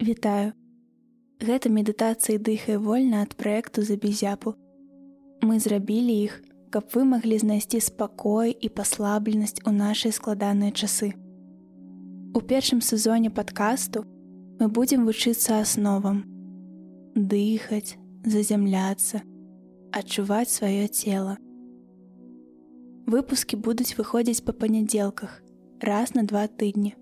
Вітаю. Гэта медытацыі дыхае вольна ад праекту забізяпу. Мы зрабілі іх, каб вы маглі знайсці спакой і паслабленасць у нашай складаныя часы. У першым сезоне падкасту мы будзем вучыцца асновам: дыхаць, зазямляцца, адчуваць сваё цело. Выпускі будуць выходзіць па панядзелках раз на два тыдні.